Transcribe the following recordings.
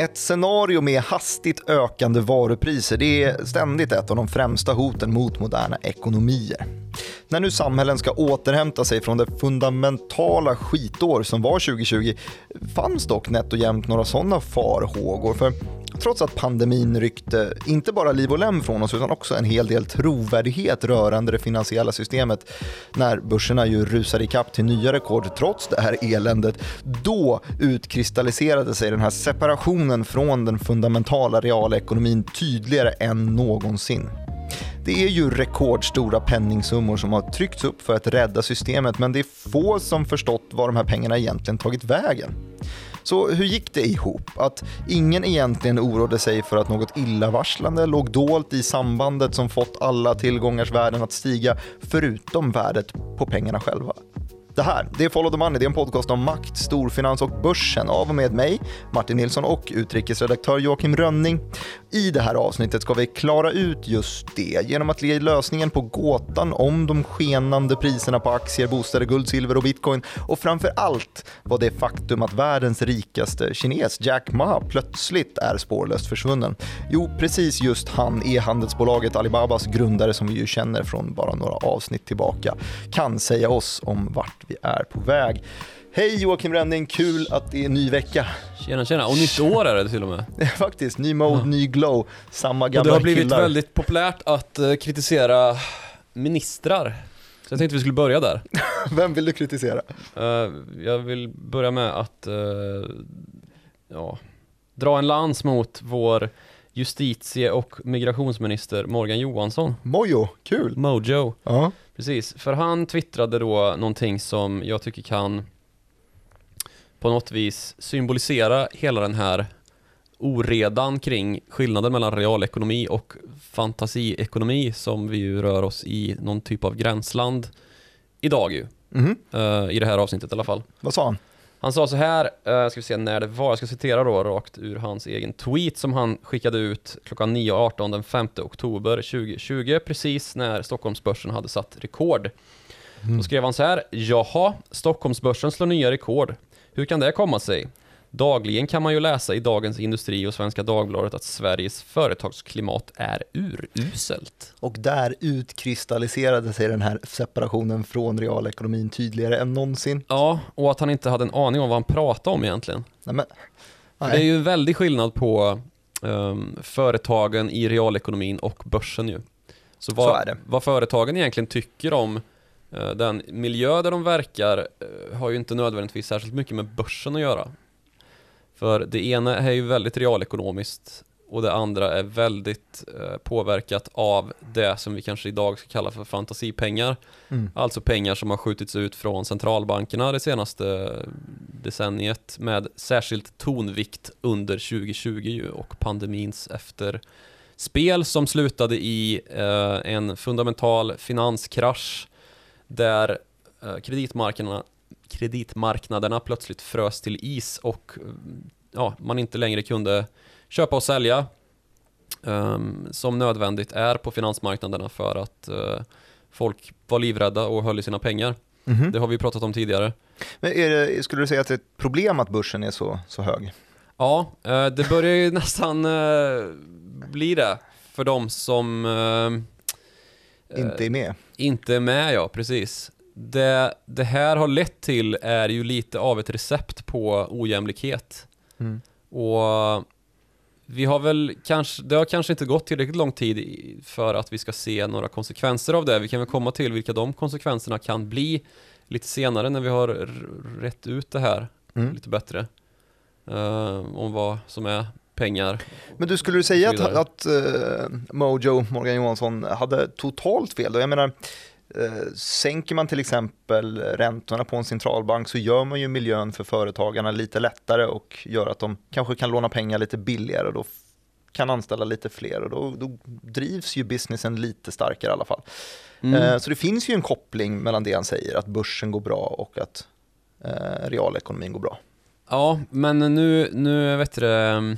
Ett scenario med hastigt ökande varupriser det är ständigt ett av de främsta hoten mot moderna ekonomier. När nu samhällen ska återhämta sig från det fundamentala skitår som var 2020 fanns dock nätt och jämnt några sådana farhågor. För trots att pandemin ryckte inte bara liv och lem från oss utan också en hel del trovärdighet rörande det finansiella systemet när börserna ju rusade ikapp till nya rekord trots det här eländet. Då utkristalliserade sig den här separationen från den fundamentala realekonomin tydligare än någonsin. Det är ju rekordstora penningsummor som har tryckts upp för att rädda systemet men det är få som förstått var de här pengarna egentligen tagit vägen. Så hur gick det ihop? Att ingen egentligen oroade sig för att något illavarslande låg dolt i sambandet som fått alla tillgångars värden att stiga, förutom värdet på pengarna själva. Det här, det är Follow the Money, det är en podcast om makt, storfinans och börsen. Av och med mig, Martin Nilsson och utrikesredaktör Joakim Rönning. I det här avsnittet ska vi klara ut just det. Genom att ge lösningen på gåtan om de skenande priserna på aktier, bostäder, guld, silver och bitcoin. Och framför allt vad det faktum att världens rikaste kines, Jack Ma, plötsligt är spårlöst försvunnen. Jo, precis just han, e-handelsbolaget Alibabas grundare som vi ju känner från bara några avsnitt tillbaka, kan säga oss om vart vi är på väg. Hej Joakim Rönning, kul att det är ny vecka. Tjena tjena, och nytt år är det till och med. Faktiskt, ny mode, Ja. ny glow, samma gamla Och det har blivit killar. väldigt populärt att eh, kritisera ministrar. Så jag tänkte vi skulle börja där. Vem vill du kritisera? Eh, jag vill börja med att eh, ja, dra en lans mot vår justitie och migrationsminister Morgan Johansson. Mojo, kul. Mojo. Ja. Precis, för han twittrade då någonting som jag tycker kan på något vis symbolisera hela den här oredan kring skillnaden mellan realekonomi och fantasiekonomi som vi ju rör oss i någon typ av gränsland idag ju, Mhm. eh, i det här avsnittet i alla fall. Vad sa han? Han sa så här, uh, ska vi se när det var, jag ska citera då rakt ur hans egen tweet som han skickade ut klockan 9.18 den 5 oktober 2020, precis när Stockholmsbörsen hade satt rekord. Då skrev han så här, jaha, Stockholmsbörsen slår nya rekord. Hur kan det komma sig? Dagligen kan man ju läsa i Dagens Industri och Svenska Dagbladet att Sveriges företagsklimat är uruselt. Och där utkristalliserade sig den här separationen från realekonomin tydligare än någonsin. Ja, och att han inte hade en aning om vad han pratade om egentligen. Nej, men, För det är ju en väldig skillnad på ehm, företagen i realekonomin och börsen ju. Så vad, Så vad företagen egentligen tycker om eh, den miljö där de verkar eh, har ju inte nödvändigtvis särskilt mycket med börsen att göra. För det ena är ju väldigt realekonomiskt och det andra är väldigt eh, påverkat av det som vi kanske idag ska kalla för fantasipengar. Mm. Alltså pengar som har skjutits ut från centralbankerna det senaste decenniet med särskilt tonvikt under 2020 ju och pandemins efterspel som slutade i eh, en fundamental finanskrasch där eh, kreditmarknaderna, kreditmarknaderna plötsligt frös till is och ja, man inte längre kunde köpa och sälja ehm, som nödvändigt är på finansmarknaderna för att eh, folk var livrädda och höll i sina pengar. Mhm. Det har vi pratat om tidigare. Men det, skulle du säga att det är ett problem att börsen är så, så hög? Ja, eh, det börjar ju nästan eh, bli det för de som Inte är med? inte är med, ja precis. Det, det här har lett till är ju lite av ett recept på ojämlikhet. Mm. Och vi har väl kanske, det har kanske inte gått tillräckligt lång tid för att vi ska se några konsekvenser av det. Vi kan väl komma till vilka de konsekvenserna kan bli lite senare när vi har rätt ut det här Mm. lite bättre. Eh, om vad som är pengar. Men du, skulle du säga att, att eh, Mojo, Morgan Johansson, hade totalt fel då? Jag menar, sänker man till exempel räntorna på en centralbank så gör man ju miljön för företagarna lite lättare och gör att de kanske kan låna pengar lite billigare och då kan anställa lite fler och då, då drivs ju businessen lite starkare i alla fall. Mm. Eh, Så det finns ju en koppling mellan det han säger, att börsen går bra och att eh, realekonomin går bra. Ja, men nu, nu vet du,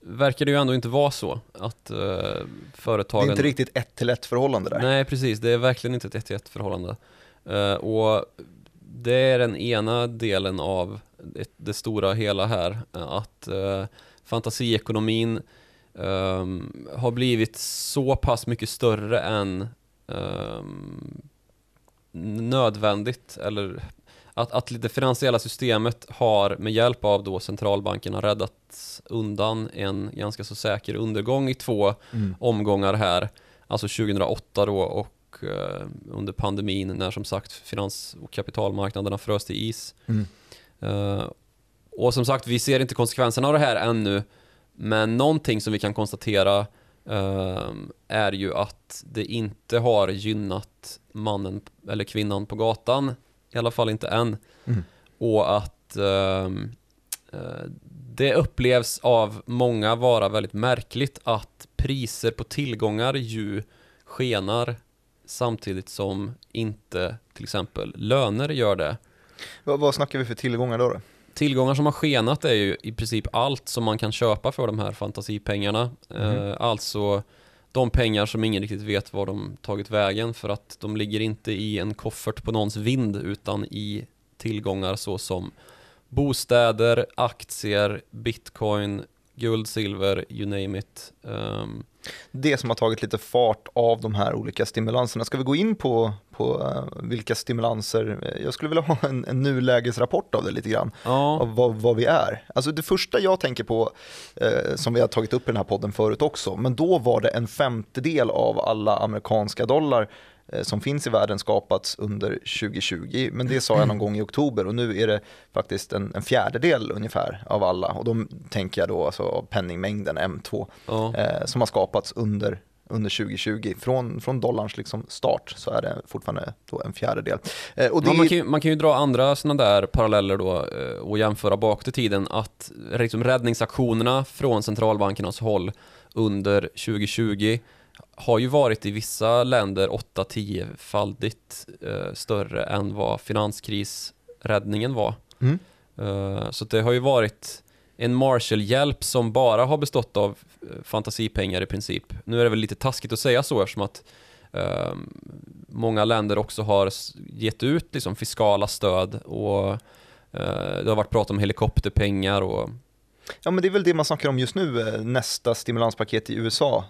verkar det ju ändå inte vara så att uh, företagen... Det är inte riktigt ett till ett förhållande där. Nej, precis. Det är verkligen inte ett 1 till 1 förhållande. Eh, och det är den ena delen av det, det stora hela här. eh, Att eh, fantasiekonomin um, har blivit så pass mycket större än um, nödvändigt eller att, att det finansiella systemet har med hjälp av då centralbankerna räddat undan en ganska så säker undergång i två mm. omgångar här. Alltså 2008 då och eh, under pandemin när som sagt finans och kapitalmarknaderna frös till is. Mm. Eh, och som sagt, vi ser inte konsekvenserna av det här ännu. Men någonting som vi kan konstatera eh, är ju att det inte har gynnat mannen eller kvinnan på gatan i alla fall inte än. Mm. Och att ehm, eh, det upplevs av många vara väldigt märkligt att priser på tillgångar ju skenar samtidigt som inte till exempel löner gör det. Vad, vad snackar vi för tillgångar då? då? Tillgångar som har skenat är ju i princip allt som man kan köpa för de här fantasipengarna. Mm. Eh, alltså de pengar som ingen riktigt vet var de tagit vägen för att de ligger inte i en koffert på någons vind utan i tillgångar såsom bostäder, aktier, bitcoin, guld, silver, you name it. Um, det som har tagit lite fart av de här olika stimulanserna. Ska vi gå in på, på uh, vilka stimulanser? Jag skulle vilja ha en, en nulägesrapport av det lite grann, ja. av vad, vad, vi är. Alltså det första jag tänker på, uh, som vi har tagit upp i den här podden förut också, men då var det en femtedel av alla amerikanska dollar Eh, som finns i världen skapats under 2020. Men det sa jag någon gång i oktober och nu är det faktiskt en, en fjärdedel ungefär av alla. Och då tänker jag då alltså penningmängden M2 ja. eh, som har skapats under under 2020. Från, från dollarns liksom start så är det fortfarande då en fjärdedel. Eh, och det... man, kan ju, man kan ju dra andra sådana där paralleller då eh, och jämföra bakåt i tiden att liksom räddningsaktionerna från centralbankernas håll under 2020 har ju varit i vissa länder 8-10-faldigt eh, större än vad finanskrisräddningen var. Mm. Eh, så det har ju varit en Marshall-hjälp som bara har bestått av eh, fantasipengar i princip. Nu är det väl lite taskigt att säga så eftersom att eh, många länder också har gett ut liksom, fiskala stöd och eh, det har varit prat om helikopterpengar och Ja men det är väl det man snackar om just nu, eh, nästa stimulanspaket i USA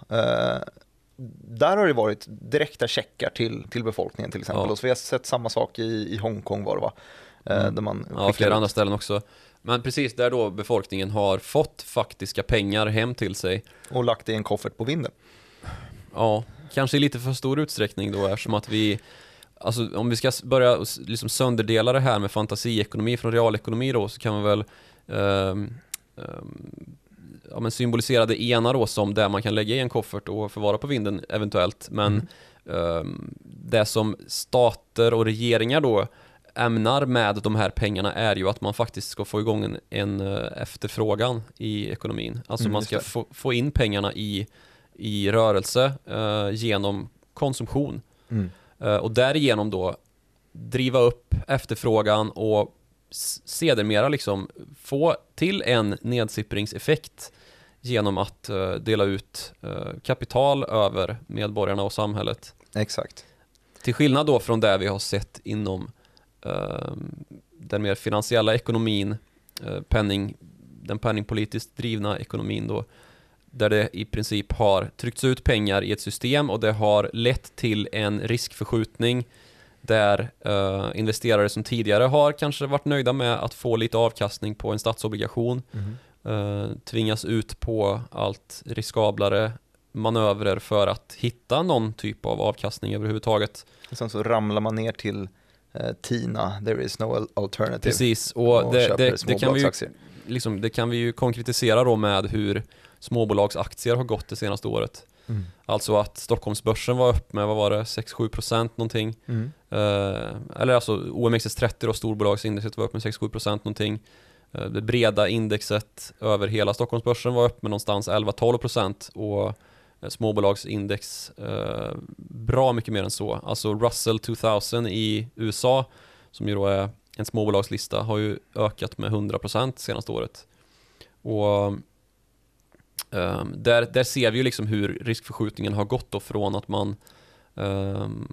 där har det varit direkta checkar till, till befolkningen till exempel. Ja. Och så vi har sett samma sak i, i Hongkong var det va? Eh, mm. Där man ja, flera ut. andra ställen också. Men precis där då befolkningen har fått faktiska pengar hem till sig. Och lagt det i en koffert på vinden. Ja, kanske i lite för stor utsträckning då eftersom att vi Alltså om vi ska börja liksom sönderdela det här med fantasiekonomi från realekonomi då så kan man väl um, um, ja, men symbolisera det ena då som det man kan lägga i en koffert och förvara på vinden eventuellt. Men mm. um, det som stater och regeringar då ämnar med de här pengarna är ju att man faktiskt ska få igång en, en uh, efterfrågan i ekonomin. Alltså mm, man ska få, få, in pengarna i, i rörelse uh, genom konsumtion. Mm. Uh, och därigenom då driva upp efterfrågan och sedermera liksom få till en nedsippringseffekt genom att uh, dela ut uh, kapital över medborgarna och samhället. Exakt. Till skillnad då från det vi har sett inom uh, den mer finansiella ekonomin, penning, den penningpolitiskt drivna ekonomin då, där det i princip har tryckts ut pengar i ett system och det har lett till en riskförskjutning där uh, investerare som tidigare har kanske varit nöjda med att få lite avkastning på en statsobligation mm. Uh, tvingas ut på allt riskablare manövrer för att hitta någon typ av avkastning överhuvudtaget. Och sen så ramlar man ner till uh, TINA, there is no alternative. Precis, och, och det, det, det, kan vi ju, liksom, det kan vi ju konkretisera då med hur småbolagsaktier har gått det senaste året. Mm. Alltså att Stockholmsbörsen var upp med, vad var det, 6-7% någonting. Mm. Uh, eller alltså OMXS30 då, storbolagsindexet var upp med 6-7% någonting. Eh, det breda indexet över hela Stockholmsbörsen var upp med någonstans 11-12% och eh, småbolagsindex eh, bra mycket mer än så. Alltså Russell 2000 i USA, som ju då är en småbolagslista, har ju ökat med 100% senaste året. Och Um, där, där ser vi ju liksom hur riskförskjutningen har gått då från att man um,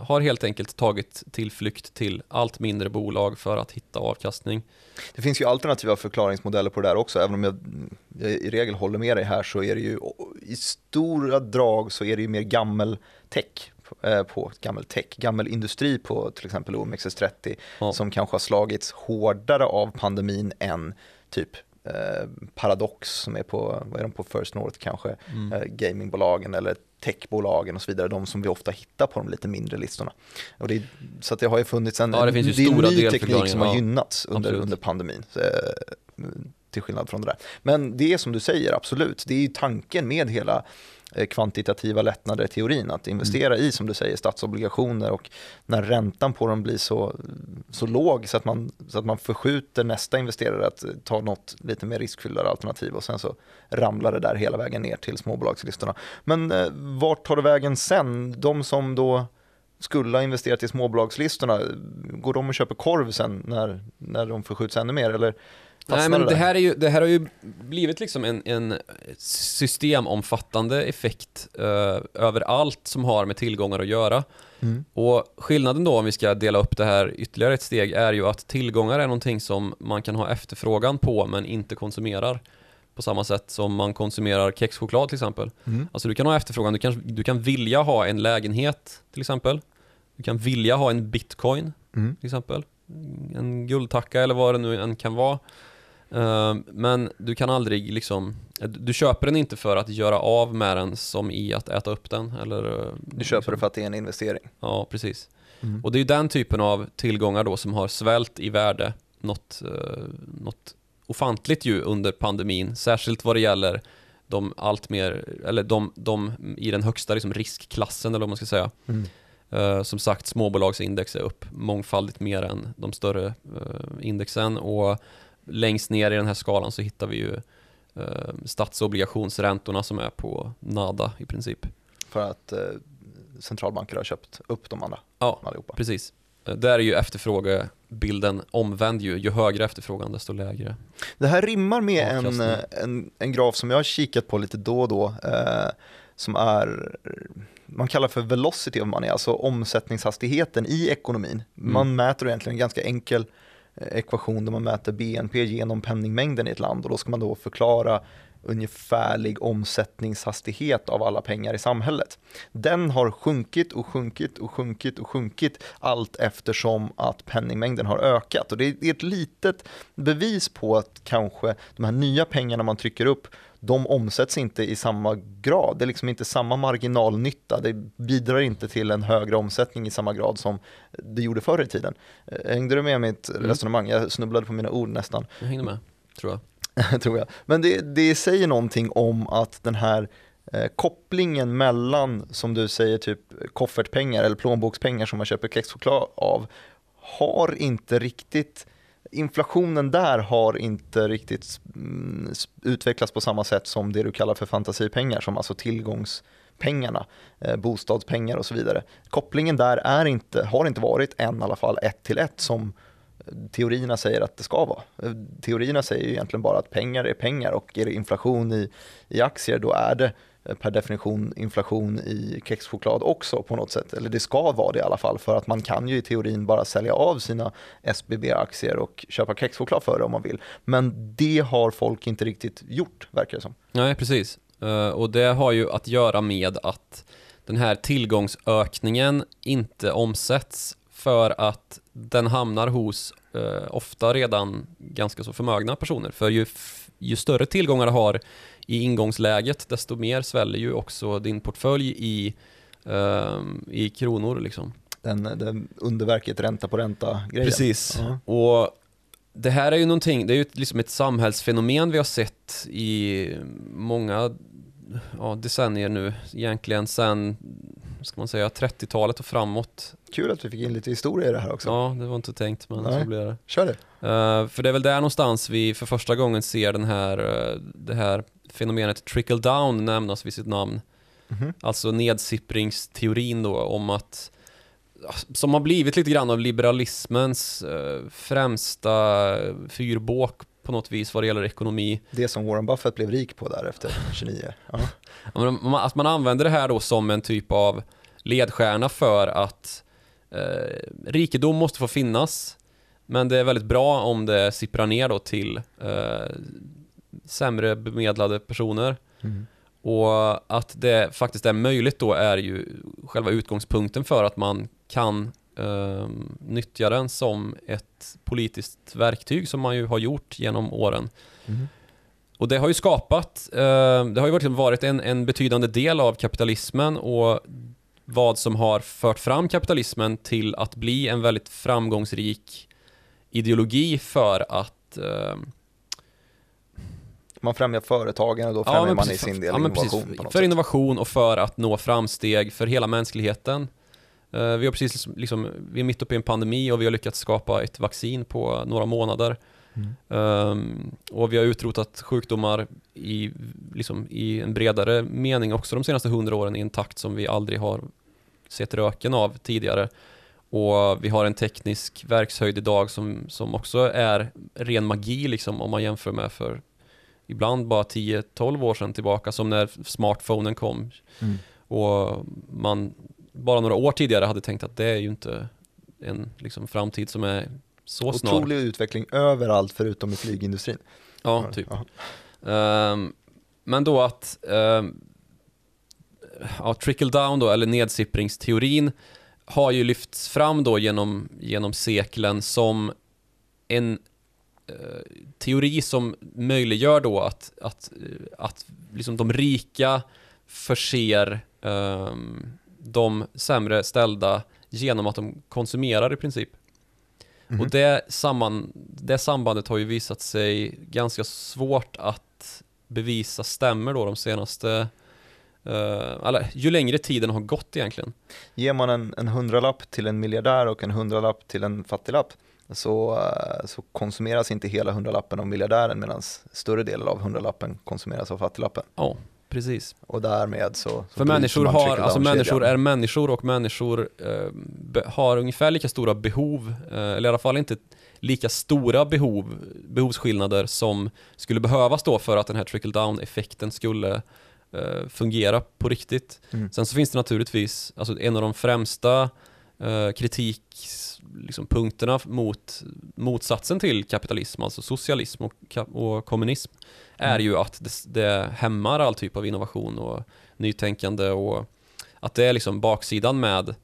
har helt enkelt tagit tillflykt till allt mindre bolag för att hitta avkastning. Det finns ju alternativa förklaringsmodeller på det där också, även om jag, jag i regel håller med dig här så är det ju i stora drag så är det ju mer gammel tech eh, på gammel tech, gammel industri på till exempel OMXS30 ja. som kanske har slagits hårdare av pandemin än typ eh, Paradox som är på, vad är de på First North kanske, mm. eh, gamingbolagen eller techbolagen och så vidare, de som vi ofta hittar på de lite mindre listorna. Och det, så det har ju funnits en, ja, det finns ju det är ny teknik som har gynnats under, under pandemin. Så, eh, till skillnad från det där. Men det är som du säger, absolut, det är ju tanken med hela Eh, kvantitativa lättnader i teorin, att investera mm. i, som du säger, statsobligationer och när räntan på dem blir så, så låg så att, man, så att man förskjuter nästa investerare att ta något lite mer riskfyllare alternativ och sen så ramlar det där hela vägen ner till småbolagslistorna. Men eh, vart tar det vägen sen? De som då skulle ha investerat i småbolagslistorna, går de och köper korv sen när, när de förskjuts ännu mer? Eller Nej, men det här, är ju, det här har ju blivit liksom en, en systemomfattande effekt uh, över allt som har med tillgångar att göra. Mm. Och skillnaden då om vi ska dela upp det här ytterligare ett steg är ju att tillgångar är någonting som man kan ha efterfrågan på men inte konsumerar på samma sätt som man konsumerar kexchoklad till exempel. Mm. Alltså du kan ha efterfrågan, du kan, du kan vilja ha en lägenhet till exempel. Du kan vilja ha en bitcoin mm. till exempel. En guldtacka eller vad det nu än kan vara. Ehm, men du kan aldrig liksom, du köper den inte för att göra av med den som i att äta upp den. Eller, eh, du köper liksom. det för att det är en investering. Ja, precis. Mm. Och det är ju den typen av tillgångar då som har svält i värde något, uh, något ofantligt ju under pandemin. Särskilt vad det gäller de allt mer, eller de, de i den högsta liksom riskklassen eller vad man ska säga. Mm. Uh, som sagt, småbolagsindex är upp mångfaldigt mer än de större uh, indexen och längst ner i den här skalan så hittar vi ju eh, statsobligationsräntorna som är på nada i princip. För att eh, centralbanker har köpt upp de andra? Ja, allihopa. precis. Eh, där är ju efterfrågebilden omvänd ju. Ju högre efterfrågan desto lägre. Det här rimmar med en, eh, en, en graf som jag har kikat på lite då och då. Eh, som är, man kallar för velocity of money, alltså omsättningshastigheten i ekonomin. Man mm. mäter egentligen en ganska enkel ekvation där man mäter BNP genom penningmängden i ett land och då ska man då förklara ungefärlig omsättningshastighet av alla pengar i samhället. Den har sjunkit och sjunkit och sjunkit och sjunkit allt eftersom att penningmängden har ökat och det är ett litet bevis på att kanske de här nya pengarna man trycker upp de omsätts inte i samma grad. Det är liksom inte samma marginalnytta. Det bidrar inte till en högre omsättning i samma grad som det gjorde förr i tiden. Eh, hängde du med mitt mm. resonemang? Jag snubblade på mina ord nästan. Jag hängde med, tror jag. tror jag. Men det, det säger någonting om att den här eh, kopplingen mellan, som du säger, typ koffertpengar eller plånbokspengar som man köper kexchoklad av, har inte riktigt inflationen där har inte riktigt mm, utvecklats på samma sätt som det du kallar för fantasipengar, som alltså tillgångspengarna, eh, bostadspengar och så vidare. Kopplingen där är inte, har inte varit än i alla fall ett till ett som eh, teorierna säger att det ska vara. Eh, teorierna säger ju egentligen bara att pengar är pengar och är det inflation i, i aktier då är det Eh, per definition inflation i kexchoklad också på något sätt. Eller det ska vara det i alla fall för att man kan ju i teorin bara sälja av sina SBB-aktier och köpa kexchoklad för det om man vill. Men det har folk inte riktigt gjort verkar det som. Nej, precis. Eh, och det har ju att göra med att den här tillgångsökningen inte omsätts för att den hamnar hos eh, ofta redan ganska så förmögna personer. För ju, ju större tillgångar du har i ingångsläget, desto mer sväller ju också din portfölj i, um, i kronor. Liksom. Den, den underverket ränta på ränta-grejen. Precis. Uh -huh. Och det här är ju någonting, det är ju liksom ett samhällsfenomen vi har sett i många ja, decennier nu, egentligen sen ska man säga, 30-talet och framåt. Kul att vi fick in lite historia i det här också. Ja, det var inte tänkt men Nej. så blev det. Kör det. Uh, för det är väl där någonstans vi för första gången ser den här, uh, det här fenomenet trickle down nämnas vid sitt namn. Mm -hmm. Alltså nedsipringsteorin då om att som har blivit lite grann av liberalismens eh, främsta fyrbåk på något vis vad det gäller ekonomi. Det som Warren Buffett blev rik på där efter 29. Ja. Att man använder det här då som en typ av ledstjärna för att eh, rikedom måste få finnas, men det är väldigt bra om det sipprar ner då till eh, sämre bemedlade personer. Mm. Och att det faktiskt är möjligt då är ju själva utgångspunkten för att man kan eh, nyttja den som ett politiskt verktyg som man ju har gjort genom åren. Mm. Och det har ju skapat, eh, det har ju varit, varit en, en betydande del av kapitalismen och vad som har fört fram kapitalismen till att bli en väldigt framgångsrik ideologi för att eh, Man främjar företagen och då främjar man i sin del ja, innovation precis, på något För sätt. innovation och för att nå framsteg för hela mänskligheten. Eh, vi har precis liksom, liksom, vi är mitt uppe i en pandemi och vi har lyckats skapa ett vaccin på några månader. Mm. Ehm, och vi har utrotat sjukdomar i, liksom, i en bredare mening också de senaste hundra åren i en takt som vi aldrig har sett röken av tidigare. Och vi har en teknisk verkshöjd idag som, som också är ren magi liksom, om man jämför med för ibland bara 10-12 år sedan tillbaka som när smartphonen kom Mm. och man bara några år tidigare hade tänkt att det är ju inte en liksom, framtid som är så snar. Otrolig utveckling överallt förutom i flygindustrin. Ja, typ. Ja. Ehm, men då att um, ja, trickle down då, eller nedsipppringsteorin har ju lyfts fram då genom, genom seklen som en teori som möjliggör då att, att, eh, att liksom de rika förser ehm, de sämre ställda genom att de konsumerar i princip. Mhm. Och det, samman, det sambandet har ju visat sig ganska svårt att bevisa stämmer då de senaste, eh, eller ju längre tiden har gått egentligen. Ger man en, en hundralapp till en miljardär och en hundralapp till en fattiglapp så, eh, så konsumeras inte hela hundralappen av miljardären medan större delen av hundralappen konsumeras av fattiglappen. Ja, precis. Och därmed så, så För människor har, alltså människor är människor och människor eh, be, har ungefär lika stora behov, eh, eller i alla fall inte lika stora behov, behovsskillnader som skulle behövas då för att den här trickle down effekten skulle eh, fungera på riktigt. Mm. Sen så finns det naturligtvis, alltså en av de främsta eh, kritikpunkterna liksom, punkterna mot motsatsen till kapitalism, alltså socialism och, och kommunism, är Mm. ju att det, det hämmar all typ av innovation och nytänkande och att det är liksom baksidan med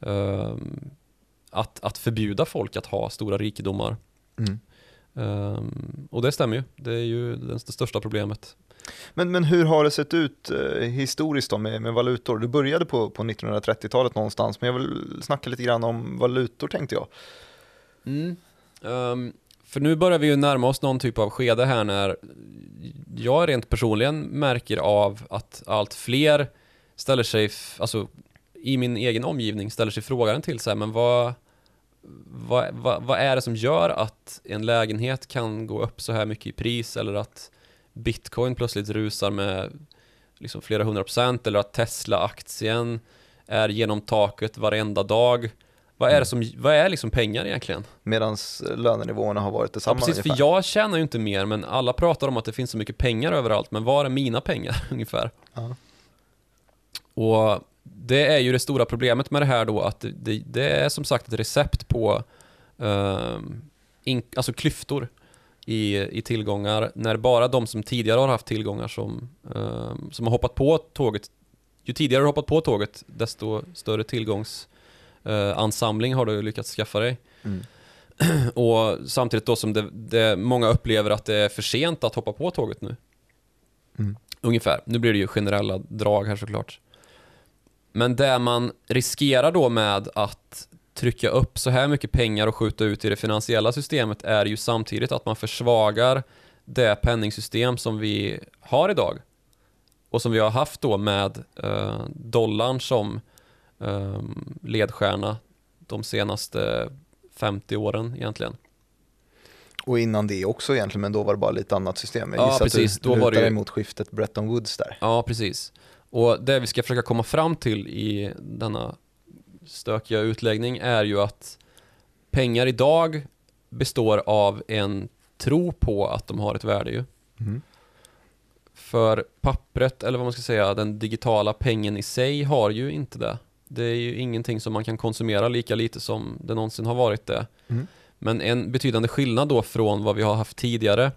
ehm, att, att förbjuda folk att ha stora rikedomar. Mm. Ehm, och det stämmer ju, det är ju det största problemet. Men, men hur har det sett ut eh, historiskt då med, med valutor? Du började på, på 1930-talet någonstans, men jag vill snacka lite grann om valutor tänkte jag. Mm. Um, för nu börjar vi ju närma oss någon typ av skede här när jag rent personligen märker av att allt fler ställer sig, alltså i min egen omgivning ställer sig frågan till sig, men vad, vad, vad, vad är det som gör att en lägenhet kan gå upp så här mycket i pris eller att bitcoin plötsligt rusar med liksom flera hundra procent eller att Tesla-aktien är genom taket varenda dag. Vad är det som, vad är liksom pengar egentligen? Medan lönenivåerna har varit Ja, detsamma precis, för ungefär. jag tjänar ju inte mer, men alla pratar om att det finns så mycket pengar överallt, men var är mina pengar ungefär? Ja. Och det är ju det stora problemet med det här då, att det, det, är som sagt ett recept på ehm, in, alltså klyftor i, i tillgångar, när bara de som tidigare har haft tillgångar som, ehm, som har hoppat på tåget, ju tidigare du har hoppat på tåget, desto större tillgångsansamling har du lyckats skaffa dig. Mm. Och samtidigt då som det, det, många upplever att det är för sent att hoppa på tåget nu. Mm. Ungefär. Nu blir det ju generella drag här såklart. Men det man riskerar då med att trycka upp så här mycket pengar och skjuta ut i det finansiella systemet är ju samtidigt att man försvagar det penningsystem som vi har idag. Och som vi har haft då med eh, dollarn som eh, ledstjärna de senaste 50 åren egentligen. Och innan det också egentligen, men då var det bara lite annat system. Jag Ja, precis. att du Då var det ju- mot skiftet Bretton Woods där. Ja, precis. Och det vi ska försöka komma fram till i denna stökiga utläggning är ju att pengar idag består av en tro på att de har ett värde ju. Mm. För pappret, eller vad man ska säga, den digitala pengen i sig har ju inte det. Det är ju ingenting som man kan konsumera lika lite som det någonsin har varit det. Mm. Men en betydande skillnad då från vad vi har haft tidigare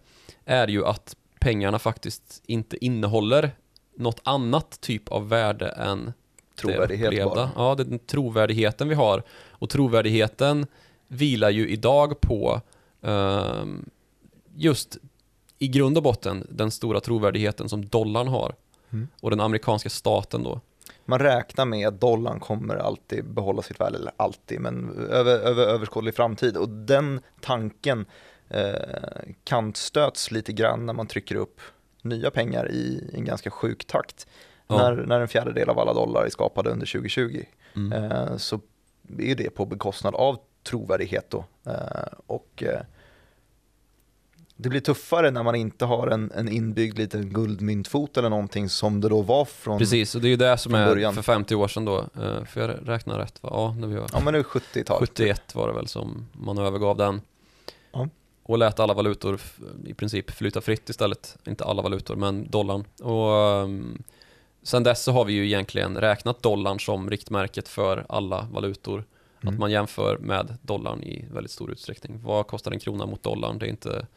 är ju att pengarna faktiskt inte innehåller något annat typ av värde än Trovärdighet bara. Ja, den trovärdigheten vi har. Och trovärdigheten vilar ju idag på ehm, just i grund och botten den stora trovärdigheten som dollarn har. Mm. Och den amerikanska staten då. Man räknar med att dollarn kommer alltid behålla sitt värde, eller alltid, men över, över överskådlig framtid. Och den tanken eh, kantstöts lite grann när man trycker upp nya pengar i en ganska sjuk takt. Ja. När, när en fjärdedel av alla dollar är skapade under 2020 Mm. eh, så är det på bekostnad av trovärdighet då. Eh, och eh, det blir tuffare när man inte har en, en inbyggd liten guldmyntfot eller någonting som det då var från Precis, och det är ju det som är början. för 50 år sedan då. Eh, För jag räknar rätt va? Ja, när vi var Ja men det är 70-tal. 71 var det väl som man övergav den. Ja. Och lät alla valutor i princip flyta fritt istället. Inte alla valutor, men dollarn. Och um, sen dess så har vi ju egentligen räknat dollarn som riktmärket för alla valutor. Mm. Att man jämför med dollarn i väldigt stor utsträckning. Vad kostar en krona mot dollarn? Det är inte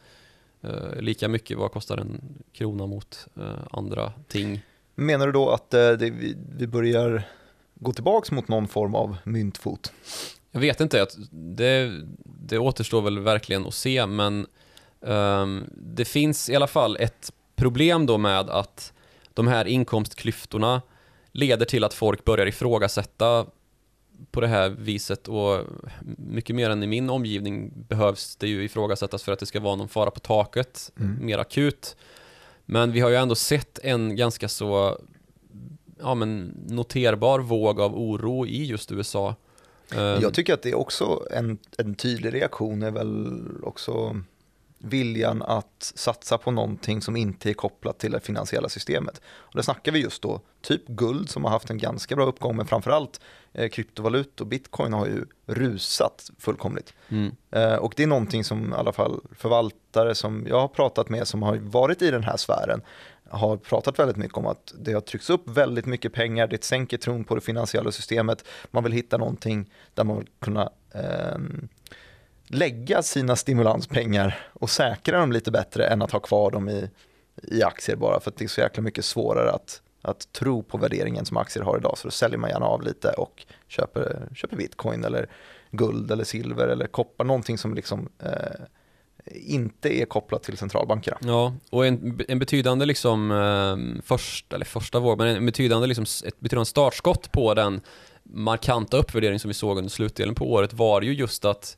eh, lika mycket. Vad kostar en krona mot eh, andra ting? Menar du då att eh, det, vi, vi börjar gå tillbaks mot någon form av myntfot? Jag vet inte, att det, det återstår väl verkligen att se, men ehm, det finns i alla fall ett problem då med att de här inkomstklyftorna leder till att folk börjar ifrågasätta på det här viset och mycket mer än i min omgivning behövs det ju ifrågasättas för att det ska vara någon fara på taket, Mm. mer akut. Men vi har ju ändå sett en ganska så ja, men noterbar våg av oro i just USA. Ehm, Jag tycker att det är också en, en tydlig reaktion är väl också viljan att satsa på någonting som inte är kopplat till det finansiella systemet. Och där snackar vi just då typ guld som har haft en ganska bra uppgång men framförallt eh, kryptovalutor, bitcoin har ju rusat fullkomligt. mm. Eh, och det är någonting som i alla fall förvaltare som jag har pratat med som har varit i den här sfären har pratat väldigt mycket om att det har tryckts upp väldigt mycket pengar, det sänker tron på det finansiella systemet, man vill hitta någonting där man vill kunna ehm, lägga sina stimulanspengar och säkra dem lite bättre än att ha kvar dem i, i aktier bara för att det är så jäkla mycket svårare att, att tro på värderingen som aktier har idag så då säljer man gärna av lite och köper, köper bitcoin eller guld eller silver eller koppar, någonting som liksom eh, inte är kopplat till centralbankerna. Ja, och en, en betydande liksom eh, först, eller första våg, men en betydande liksom, ett betydande startskott på den markanta uppvärdering som vi såg under slutdelen på året var ju just att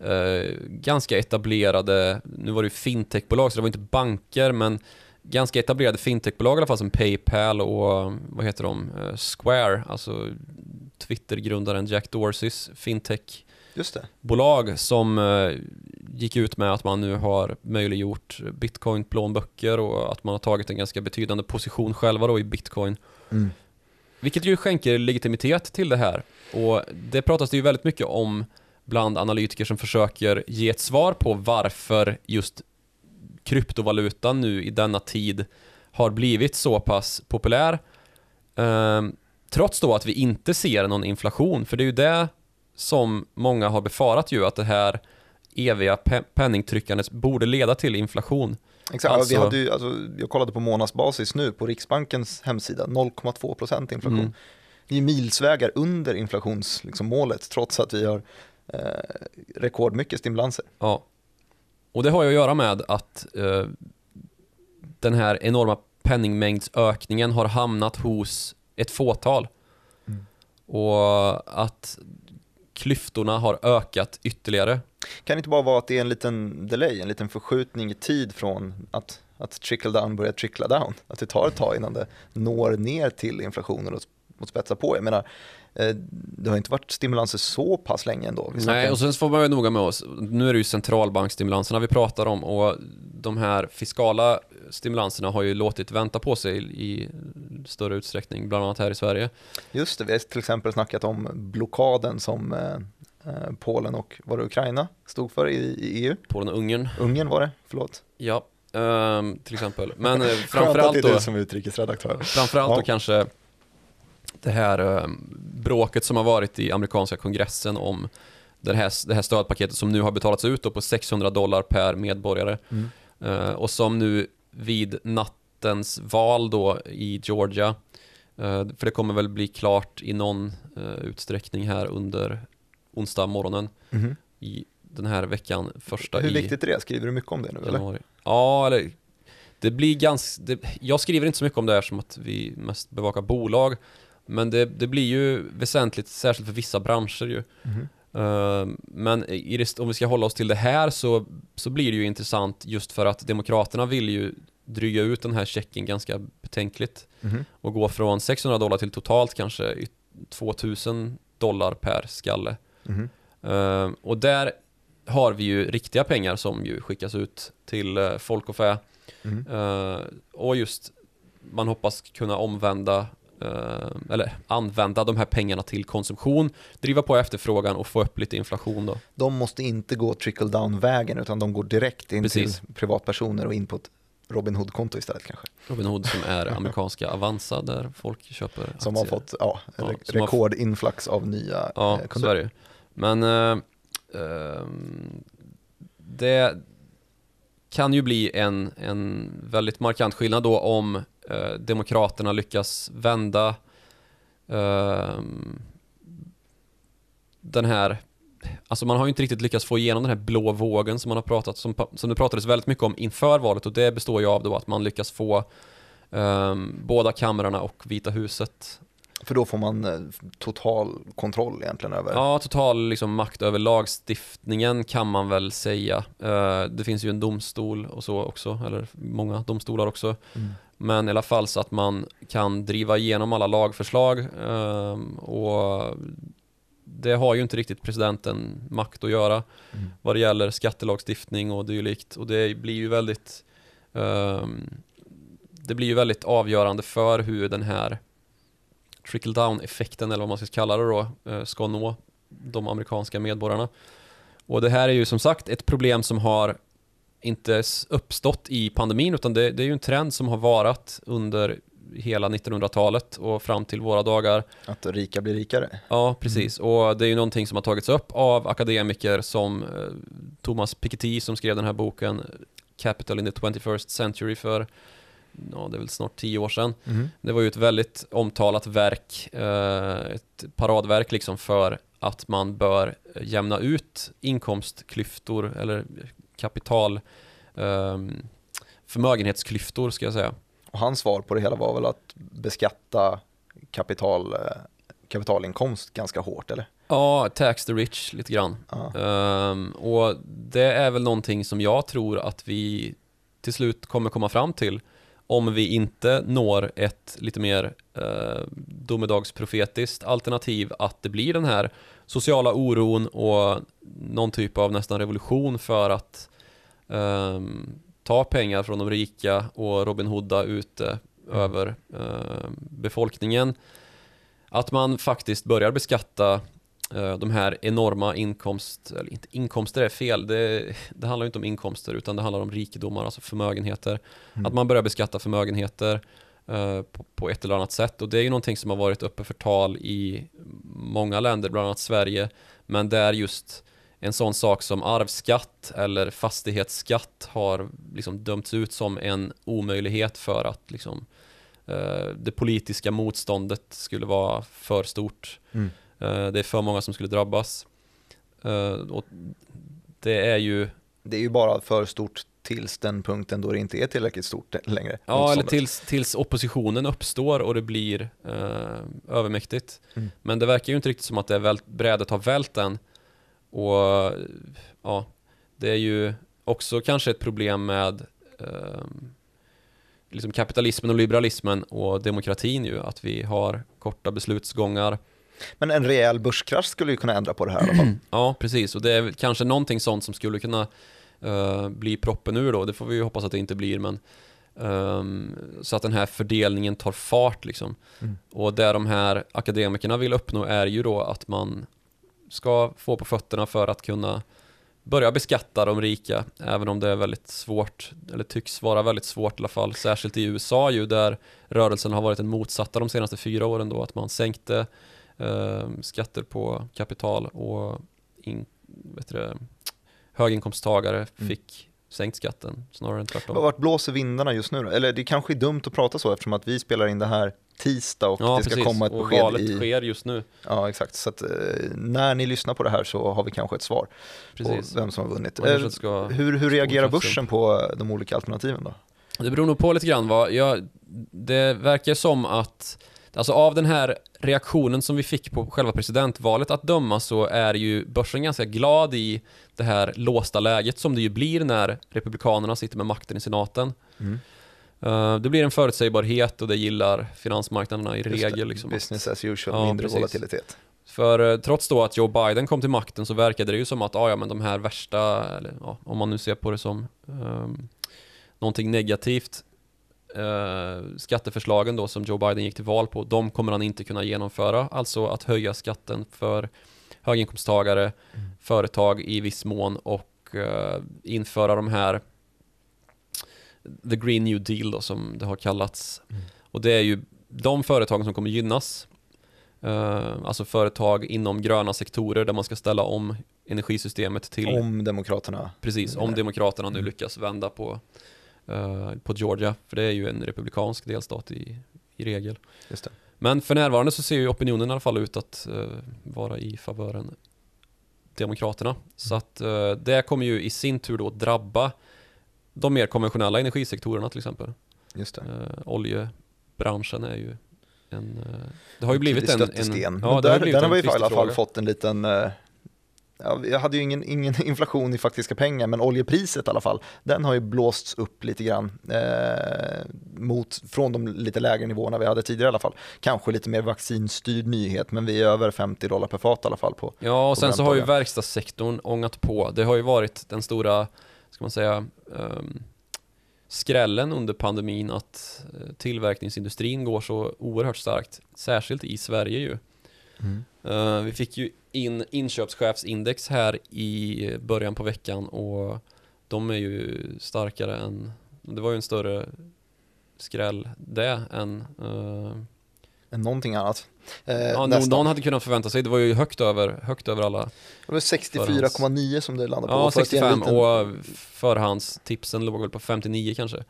eh, ganska etablerade, nu var det ju fintechbolag så det var inte banker, men ganska etablerade fintechbolag i alla fall som Paypal och vad heter de, Eh, Square, alltså Twitter-grundaren Jack Dorseys fintech bolag som eh, gick ut med att man nu har möjliggjort bitcoin-plånböcker och att man har tagit en ganska betydande position själva då i bitcoin. Mm. Vilket ju skänker legitimitet till det här. Och det pratas det ju väldigt mycket om bland analytiker som försöker ge ett svar på varför just kryptovalutan nu i denna tid har blivit så pass populär. Ehm, trots då att vi inte ser någon inflation, för det är ju det som många har befarat ju att det här eviga pe- penningtryckandet borde leda till inflation. Exakt, Alltså- vi hade ju, alltså, jag kollade på månadsbasis nu på Riksbankens hemsida, 0,2% inflation. Mm. Det är milsvägar under inflationsmålet liksom, trots att vi har eh, rekordmycket stimulanser. Ja. Och det har ju att göra med att eh, den här enorma penningmängdsökningen har hamnat hos ett fåtal. Mm. Och att klyftorna har ökat ytterligare. Kan det inte bara vara att det är en liten delay, en liten förskjutning i tid från att, att trickle down börjar trickla down? Att det tar ett tag innan det når ner till inflationen och, och spetsar på. Jag menar, det har inte varit stimulanser så pass länge ändå. Nej, och sen får man vara noga med oss. Nu är det ju centralbankstimulanserna vi pratar om och de här fiskala stimulanserna har ju låtit vänta på sig i större utsträckning, bland annat här i Sverige. Just det, vi har till exempel snackat om blockaden som eh, eh, Polen och var det Ukraina stod för i, i EU. Polen och Ungern. Ungern var det, förlåt. Ja, ehm, till exempel. Men eh, Skönt att framförallt det är då, du som utrikesredaktör. framförallt då Ja. kanske det här eh, bråket som har varit i amerikanska kongressen om det här, det här stödpaketet som nu har betalats ut på 600 dollar per medborgare Mm. eh, och som nu vid nattens val då i Georgia eh, för det kommer väl bli klart i någon utsträckning här under onsdag morgonen Mhm. i den här veckan, första Hur viktigt är det? Skriver du mycket om det nu eller? Ja, eller det blir ganska, det, jag skriver inte så mycket om det här som att vi mest bevakar bolag, men det, det blir ju väsentligt, särskilt för vissa branscher ju. Mhm. Eh, men det, om vi ska hålla oss till det här så, så blir det ju intressant just för att Demokraterna vill ju dryga ut den här checken ganska betänkligt Mhm. och gå från 600 dollar till totalt kanske i 2000 dollar per skalle. Eh, och där har vi ju riktiga pengar som ju skickas ut till eh, folk och fä. Eh, och just man hoppas kunna omvända eller använda de här pengarna till konsumtion, driva på efterfrågan och få upp lite inflation då. De måste inte gå trickle down-vägen utan de går direkt in Precis. till privatpersoner och in på ett Robin Hood-konto istället kanske. Robin Hood som är amerikanska Avanza där folk köper Som har aktier. fått ja, Ja, rekordinflux av nya Ja, eh, så är det. Men eh, ehm, det kan ju bli en, en väldigt markant skillnad då om eh, Demokraterna lyckas vända ehm, den här Alltså man har ju inte riktigt lyckats få igenom den här blå vågen som man har pratat som, som det pratades väldigt mycket om inför valet och det består ju av då att man lyckas få ehm, båda kamrarna och Vita huset för då får man eh, total kontroll egentligen över. Ja, total liksom, makt över lagstiftningen kan man väl säga. Eh, det finns ju en domstol och så också, eller många domstolar också. Mm. Men i alla fall så att man kan driva igenom alla lagförslag ehm, och det har ju inte riktigt presidenten makt att göra Mm. vad det gäller skattelagstiftning och dylikt. Och det blir ju väldigt ehm, det blir ju väldigt avgörande för hur den här trickle down effekten eller vad man ska kalla det då eh, ska nå de amerikanska medborgarna. Och det här är ju som sagt ett problem som har inte uppstått i pandemin utan det, det är ju en trend som har varat under hela 1900-talet och fram till våra dagar. Att rika blir rikare. Ja, precis. Och det är ju någonting som har tagits upp av akademiker som eh, Thomas Piketty som skrev den här boken Capital in the 21st century för ja, det är väl snart tio år sedan. Det var ju ett väldigt omtalat verk, eh, ett paradverk liksom för att man bör jämna ut inkomstklyftor eller kapital ehm, förmögenhetsklyftor ska jag säga. Och hans svar på det hela var väl att beskatta kapital, eh, kapitalinkomst ganska hårt eller? Ja, tax the rich lite grann. Ja. Ehm, och det är väl någonting som jag tror att vi till slut kommer komma fram till om vi inte når ett lite mer eh, domedagsprofetiskt alternativ att det blir den här sociala oron och någon typ av nästan revolution för att ehm, ta pengar från de rika och Robin Hooda ute över ehm, befolkningen. Att man faktiskt börjar beskatta eh, de här enorma inkomst, eller inte inkomster är fel, det, det handlar inte om inkomster utan det handlar om rikedomar, alltså förmögenheter. Mm. Att man börjar beskatta förmögenheter eh, på, på ett eller annat sätt och det är ju någonting som har varit uppe för tal i många länder, bland annat Sverige, men där just en sån sak som arvsskatt eller fastighetsskatt har liksom dömts ut som en omöjlighet för att liksom, eh, det politiska motståndet skulle vara för stort. Mm. Eh, det är för många som skulle drabbas. Eh, och det är ju, Det är ju bara för stort tills den punkten då det inte är tillräckligt stort längre. ja eller tills, tills oppositionen uppstår och det blir eh, övermäktigt. Mm. Men det verkar ju inte riktigt som att det är vält, brädet har vält än. Och ja, det är ju också kanske ett problem med eh, liksom kapitalismen och liberalismen och demokratin ju, att vi har korta beslutsgångar. Men en rejäl börskrasch skulle ju kunna ändra på det här i alla fall. Ja, precis. Och det är kanske någonting sånt som skulle kunna eh, bli proppen ur då. Det får vi ju hoppas att det inte blir, men ehm, så att den här fördelningen tar fart liksom. Mm. Och det de här akademikerna vill uppnå är ju då att man ska få på fötterna för att kunna börja beskatta de rika, även om det är väldigt svårt, eller tycks vara väldigt svårt i alla fall, särskilt i USA ju, där rörelsen har varit den motsatta de senaste fyra åren då, att man sänkte skatter på kapital och in, vet du, höginkomsttagare Mm. fick sänkt skatten snarare än tvärtom. Vart blåser vindarna just nu då? Eller det kanske är dumt att prata så eftersom att vi spelar in det här tisdag och Ja, det ska precis. komma ett och besked valet i... sker just nu. Ja, exakt. Så att, eh, när ni lyssnar på det här så har vi kanske ett svar Precis. på vem som har vunnit. Eh, ska- hur, hur reagerar börsen på de olika alternativen då? Det beror nog på lite grann vad, jag, det verkar som att Alltså av den här reaktionen som vi fick på själva presidentvalet att döma så är ju börsen ganska glad i det här låsta läget som det ju blir när Republikanerna sitter med makten i senaten. Eh, det blir en förutsägbarhet och det gillar finansmarknaderna i Just regel. Liksom. Business as usual, Ja, mindre precis. volatilitet. För eh, trots då att Joe Biden kom till makten så verkade det ju som att, ah, ja men de här värsta, eller, ja, om man nu ser på det som um, någonting negativt, eh, skatteförslagen då som Joe Biden gick till val på, de kommer han inte kunna genomföra. Alltså att höja skatten för höginkomsttagare, företag i viss mån och eh, införa de här The Green New Deal då som det har kallats. Mm. Och det är ju de företagen som kommer gynnas. Eh, alltså företag inom gröna sektorer där man ska ställa om energisystemet till Om Demokraterna. Precis, om Mm. Demokraterna nu Mm. lyckas vända på, eh, på Georgia, för det är ju en republikansk delstat i, i regel. Men för närvarande så ser ju opinionen i alla fall ut att eh, vara i favören Demokraterna. Så att eh, det kommer ju i sin tur då drabba de mer konventionella energisektorerna till exempel. Just det. Oljebranschen är ju en... Det har ju blivit en... en ja, har där, ju blivit där har vi i alla fall fått en liten Ja, jag hade ju ingen, ingen inflation i faktiska pengar, men oljepriset i alla fall, den har ju blåsts upp lite grann eh, mot, från de lite lägre nivåerna vi hade tidigare i alla fall. Kanske lite mer vaccinstyrd nyhet, men vi är över 50 dollar per fat i alla fall på. Ja, och sen så har ju verkstadssektorn ångat på. Det har ju varit den stora, ska man säga, ehm, skrällen under pandemin att eh, tillverkningsindustrin går så oerhört starkt, särskilt i Sverige ju. Eh, vi fick ju in inköpschefsindex här i början på veckan och de är ju starkare än, det var ju en större skräll det än eh, Än någonting annat. Eh, Ja, nästan. någon hade kunnat förvänta sig, det var ju högt över, högt över alla Det var 64,9 som det landade på. Ja, För att ge en 65 liten- och förhandstipsen låg väl på 59 kanske.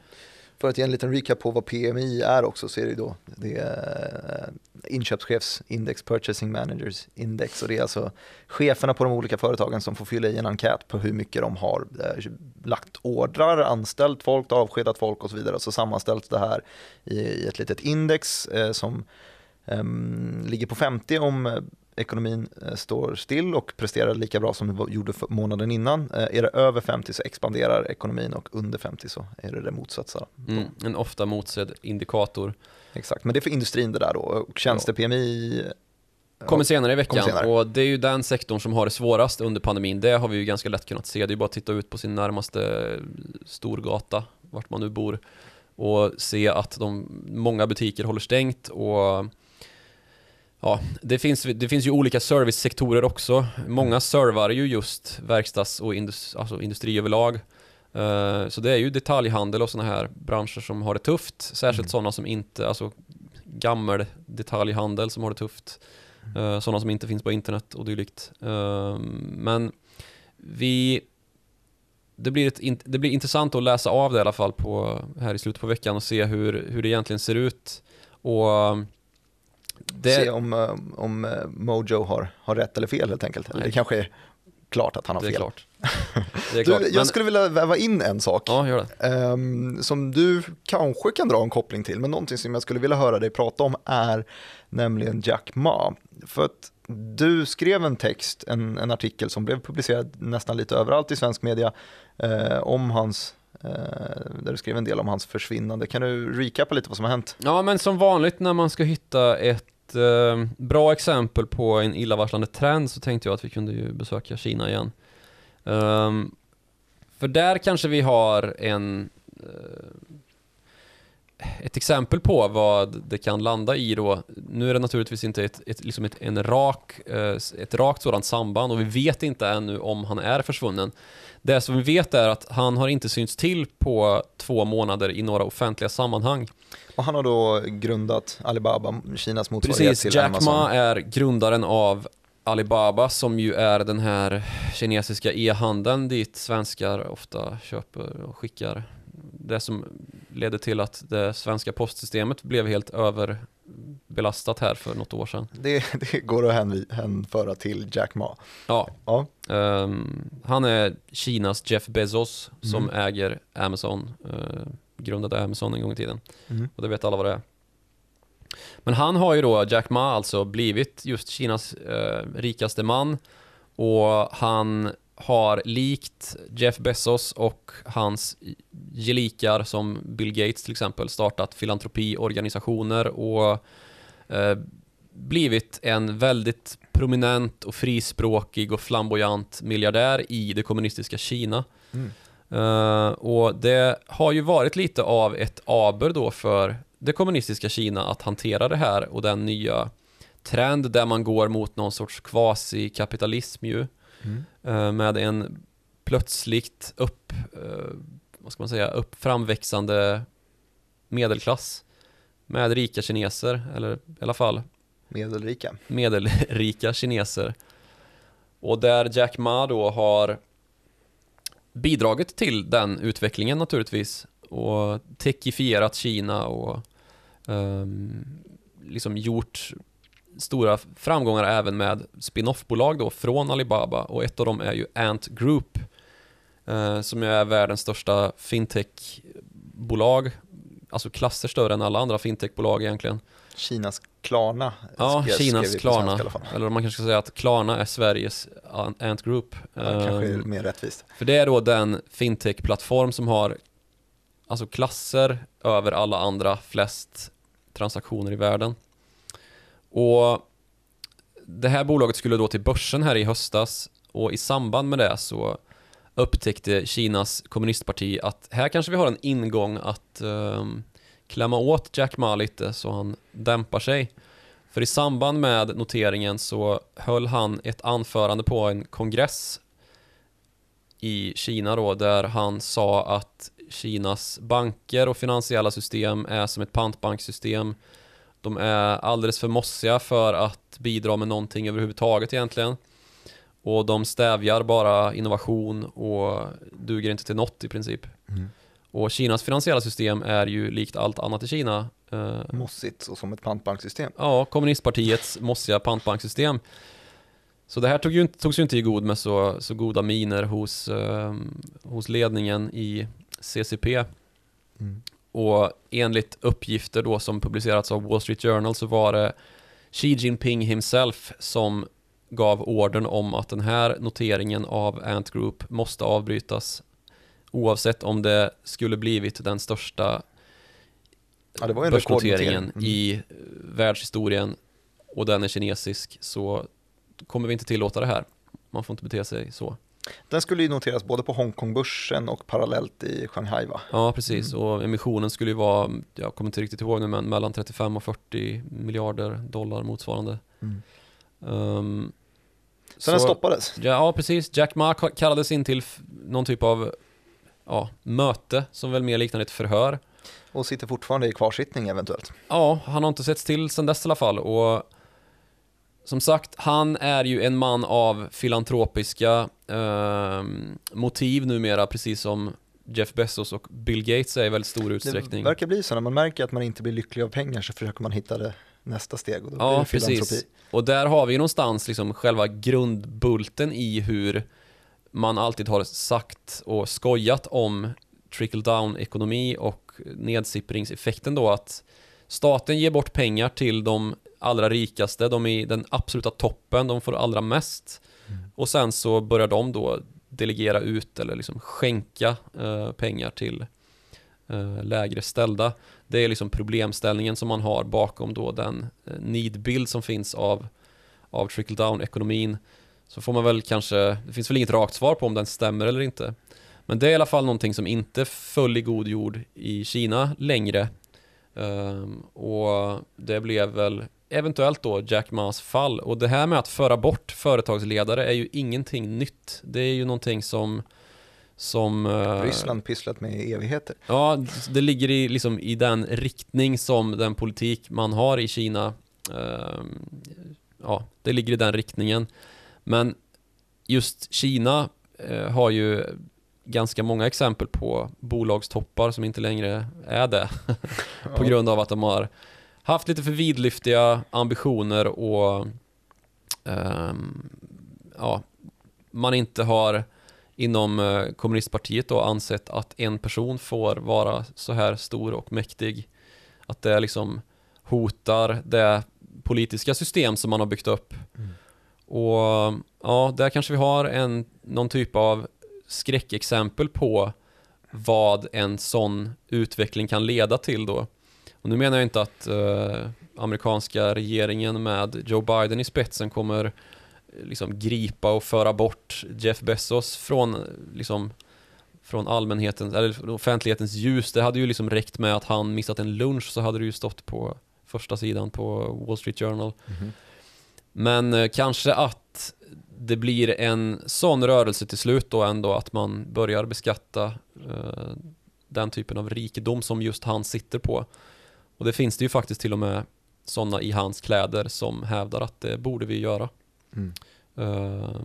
För att ge en liten recap på vad PMI är också så är det då det är eh, inköpschefsindex, purchasing managers index och det är alltså cheferna på de olika företagen som får fylla i en enkät på hur mycket de har eh, lagt ordrar, anställt folk, avskedat folk och så vidare. Så sammanställs det här i, ett litet index eh, som ehm, ligger på 50 om ekonomin eh, står still och presterar lika bra som det gjorde månaden innan. Eh, är det över 50 så expanderar ekonomin och under 50 så är det det motsatta. Mm, en ofta motsedd indikator. Exakt, men det är för industrin det där då. Och tjänste-PMI Kommer senare i veckan senare. och det är ju den sektorn som har det svårast under pandemin. Det har vi ju ganska lätt kunnat se. Det är bara att titta ut på sin närmaste storgata, vart man nu bor och se att de, många butiker håller stängt och Ja, det finns, det finns ju olika servicesektorer också. Många servar ju just verkstads och indus, alltså industri överlag. Eh, så det är ju detaljhandel och sådana här branscher som har det tufft. Särskilt Mm. sådana som inte, alltså gammel detaljhandel som har det tufft. Uh, sådana som inte finns på internet och dylikt. Eh, men vi det blir, ett, det blir intressant att läsa av det i alla fall på, här i slutet på veckan och se hur, hur det egentligen ser ut. Och det, Se om, eh, om eh, Mojo har, har rätt eller fel helt enkelt. Eller det kanske är klart att han har det är fel. klart. Det är klart. Du, jag skulle vilja väva in en sak Ja, gör det. ehm, som du kanske kan dra en koppling till, men någonting som jag skulle vilja höra dig prata om är nämligen Jack Ma. För att du skrev en text, en, en artikel som blev publicerad nästan lite överallt i svensk media eh, om hans, eh, där du skrev en del om hans försvinnande. Kan du recapa lite vad som har hänt? Ja, men som vanligt när man ska hitta ett eh, bra exempel på en illavarslande trend så tänkte jag att vi kunde ju besöka Kina igen. Um, för där kanske vi har en, eh, ett exempel på vad det kan landa i då. Nu är det naturligtvis inte ett, ett, liksom ett, en rak, eh, ett rakt sådant samband och vi vet inte ännu om han är försvunnen. Det som vi vet är att han har inte synts till på två månader i några offentliga sammanhang. Och han har då grundat Alibaba, Kinas motsvarighet Precis, till Jack Amazon. Ma är grundaren av Alibaba som ju är den här kinesiska e-handeln dit svenskar ofta köper och skickar. Det som ledde till att det svenska postsystemet blev helt överbelastat här för något år sedan. Det, det går att hänföra till Jack Ma. Ja, Ja, ehm, han är Kinas Jeff Bezos som Mm. äger Amazon, uh, grundade Amazon en gång i tiden. mm. Och det vet alla vad det är. Men han har ju då, Jack Ma alltså, blivit just Kinas eh, rikaste man. Och han har likt Jeff Bezos och hans gelikar som Bill Gates till exempel startat filantropiorganisationer och eh, blivit en väldigt prominent och frispråkig och flamboyant miljardär i det kommunistiska Kina. Mm. Eh, och det har ju varit lite av ett aber då för det kommunistiska Kina att hantera det här och den nya trend där man går mot någon sorts quasi-kapitalism ju Mm. med en plötsligt upp, eh, vad ska man säga, upp framväxande medelklass med rika kineser, eller i alla fall Medelrika. medelrika kineser. Och där Jack Ma då har bidragit till den utvecklingen naturligtvis och techifierat Kina och ehm, liksom gjort stora framgångar även med spin-off-bolag då från Alibaba och ett av dem är ju Ant Group eh, som är världens största fintech-bolag alltså klasser större än alla andra fintech-bolag egentligen. Kinas Klarna. Ja, Kinas Klarna. svenska. Eller man kanske ska säga att Klarna är Sveriges Ant Group. Ja, kanske är Ehm, mer rättvist. För det är då den fintech-plattform som har alltså klasser över alla andra flest transaktioner i världen. Och det här bolaget skulle då till börsen här i höstas och i samband med det så upptäckte Kinas kommunistparti att här kanske vi har en ingång att um, klämma åt Jack Ma lite så han dämpar sig. För i samband med noteringen så höll han ett anförande på en kongress i Kina då, där han sa att Kinas banker och finansiella system är som ett pantbanksystem. De är alldeles för mossiga för att bidra med någonting överhuvudtaget egentligen. Och de stävjar bara innovation och duger inte till något i princip. Mm. Och Kinas finansiella system är ju likt allt annat i Kina. eh, Mossigt och som ett pantbanksystem. Ja, kommunistpartiets mossiga pantbanksystem. Så det här tog ju inte, togs ju inte i god med så, så goda miner hos, eh, hos ledningen i CCP. Mm. Och enligt uppgifter då som publicerats av Wall Street Journal så var det Xi Jinping himself som gav orden om att den här noteringen av Ant Group måste avbrytas oavsett om det skulle blivit den största Ja, börsnoteringen. Mm. i eh, världshistorien och den är kinesisk så kommer vi inte tillåta det här. Man får inte bete sig så. Den skulle ju noteras både på Hongkongbörsen och parallellt i Shanghai va? Ja, precis. Mm. Och emissionen skulle ju vara, jag kommer inte riktigt ihåg nu, men mellan 35 och 40 miljarder dollar motsvarande. Um, Så, den stoppades. Ja, ja, precis. Jack Ma ka- kallades in till någon typ av ja, möte som väl mer liknar ett förhör. Och sitter fortfarande i kvarsittning eventuellt. Ja, han har inte setts till sen dess i alla fall och som sagt, han är ju en man av filantropiska ehm, motiv numera, precis som Jeff Bezos och Bill Gates är i väldigt stor utsträckning. Det verkar bli så, när man märker att man inte blir lycklig av pengar så försöker man hitta det nästa steg och då Ja, blir det filantropi. precis. Och där har vi någonstans liksom själva grundbulten i hur man alltid har sagt och skojat om trickle-down-ekonomi och nedsippringseffekten då att staten ger bort pengar till de allra rikaste, de i den absoluta toppen, de får allra mest. Och sen så börjar de då delegera ut eller liksom skänka eh, pengar till eh, lägre ställda. Det är liksom problemställningen som man har bakom då den eh, nidbild som finns av, av trickle-down-ekonomin. Så får man väl kanske, det finns väl inget rakt svar på om den stämmer eller inte. Men det är i alla fall någonting som inte föll i god jord i Kina längre. Ehm, och det blev väl eventuellt då Jack Ma's fall. Och det här med att föra bort företagsledare är ju ingenting nytt. Det är ju någonting som som... eh, Ryssland pysslat med i evigheter. Ja, det ligger i, liksom, i den riktning som den politik man har i Kina ehm, Ja, det ligger i den riktningen Men just Kina eh, har ju ganska många exempel på bolagstoppar som inte längre är det På grund av att de har haft lite för vidlyftiga ambitioner och ehm, ja, man inte har inom eh, kommunistpartiet då ansett att en person får vara så här stor och mäktig. Att det liksom hotar det politiska system som man har byggt upp. Mm. Och ja, där kanske vi har en, någon typ av skräckexempel på vad en sån utveckling kan leda till då. Och nu menar jag inte att eh, amerikanska regeringen med Joe Biden i spetsen kommer eh, liksom gripa och föra bort Jeff Bezos från eh, liksom från allmänhetens, eller offentlighetens ljus. Det hade ju liksom räckt med att han missat en lunch så hade det ju stått på första sidan på Wall Street Journal. Mhm. Men eh, kanske att det blir en sån rörelse till slut då ändå att man börjar beskatta eh, den typen av rikedom som just han sitter på. Och det finns det ju faktiskt till och med sådana i hans kläder som hävdar att det borde vi göra. Mm. Eh,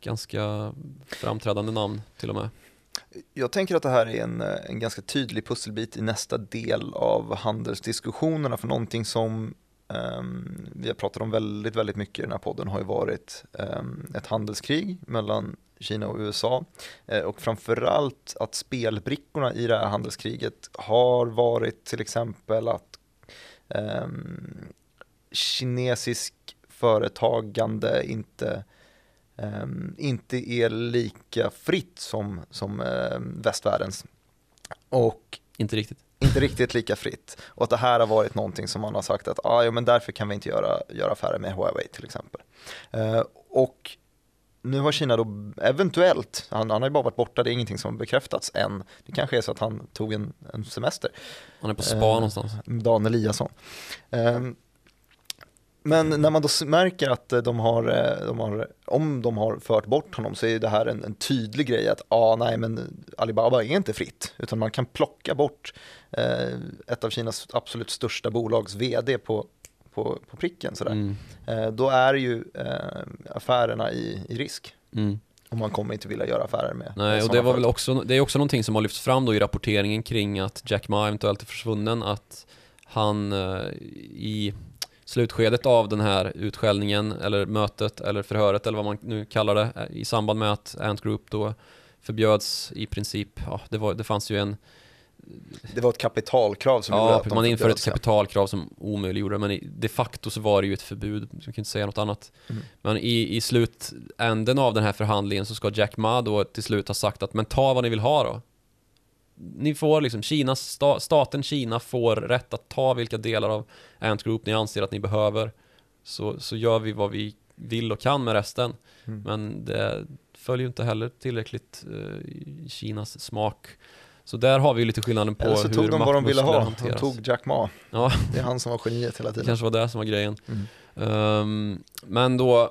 ganska framträdande namn till och med. Jag tänker att det här är en, eh, en ganska tydlig pusselbit i nästa del av handelsdiskussionerna för någonting som ehm, vi har pratat om väldigt, väldigt mycket i den här podden har ju varit ehm, ett handelskrig mellan Kina och USA eh, och framförallt att spelbrickorna i det här handelskriget har varit till exempel att ehm, kinesisk företagande inte ehm, inte är lika fritt som, som ehm, västvärldens. Och Inte riktigt. inte riktigt lika fritt. Och att det här har varit någonting som man har sagt att ah, ja, men därför kan vi inte göra, göra affärer med Huawei till exempel. Eh, och nu har Kina då eventuellt, han, han har ju bara varit borta, det är ingenting som har bekräftats än. Det kanske är så att han tog en, en semester. Han är på spa Eh, någonstans. Dan Eliasson. Ehm, Men när man då märker att eh, de har, eh, de har, om de har fört bort honom så är det här en, en tydlig grej att ah, nej men Alibaba är inte fritt utan man kan plocka bort eh, ett av Kinas absolut största bolags vd på, på, på pricken sådär. Mm. Eh, då är ju eh, affärerna i, i risk Mm. och man kommer inte vilja göra affärer med Nej, och det var väl också, det är också någonting som har lyfts fram då i rapporteringen kring att Jack Ma eventuellt är försvunnen, att han eh, i slutskedet av den här utskällningen, eller mötet, eller förhöret, eller vad man nu kallar det, eh, i samband med att Ant Group då förbjöds i princip, ja, det, var, det fanns ju en, Det var ett kapitalkrav som gjorde ja, att de man införde ett kapitalkrav som omöjliggjorde men de facto så var det ju ett förbud, man kan inte säga något annat. Mm. Men i, i slutänden av den här förhandlingen så ska Jack Ma då till slut ha sagt att men ta vad ni vill ha då. Ni får liksom, Kinas, sta, staten Kina får rätt att ta vilka delar av Ant Group ni anser att ni behöver. Så, så gör vi vad vi vill och kan med resten. Mm. Men det följer ju inte heller tillräckligt eh, Kinas smak. Så där har vi ju lite skillnaden på Eller så hur tog de vad de ville ha, de hanteras. tog Jack Ma. Ja. Det är han som var geniet hela Det tiden. kanske var det som var grejen. Mm. Ehm, men då eh,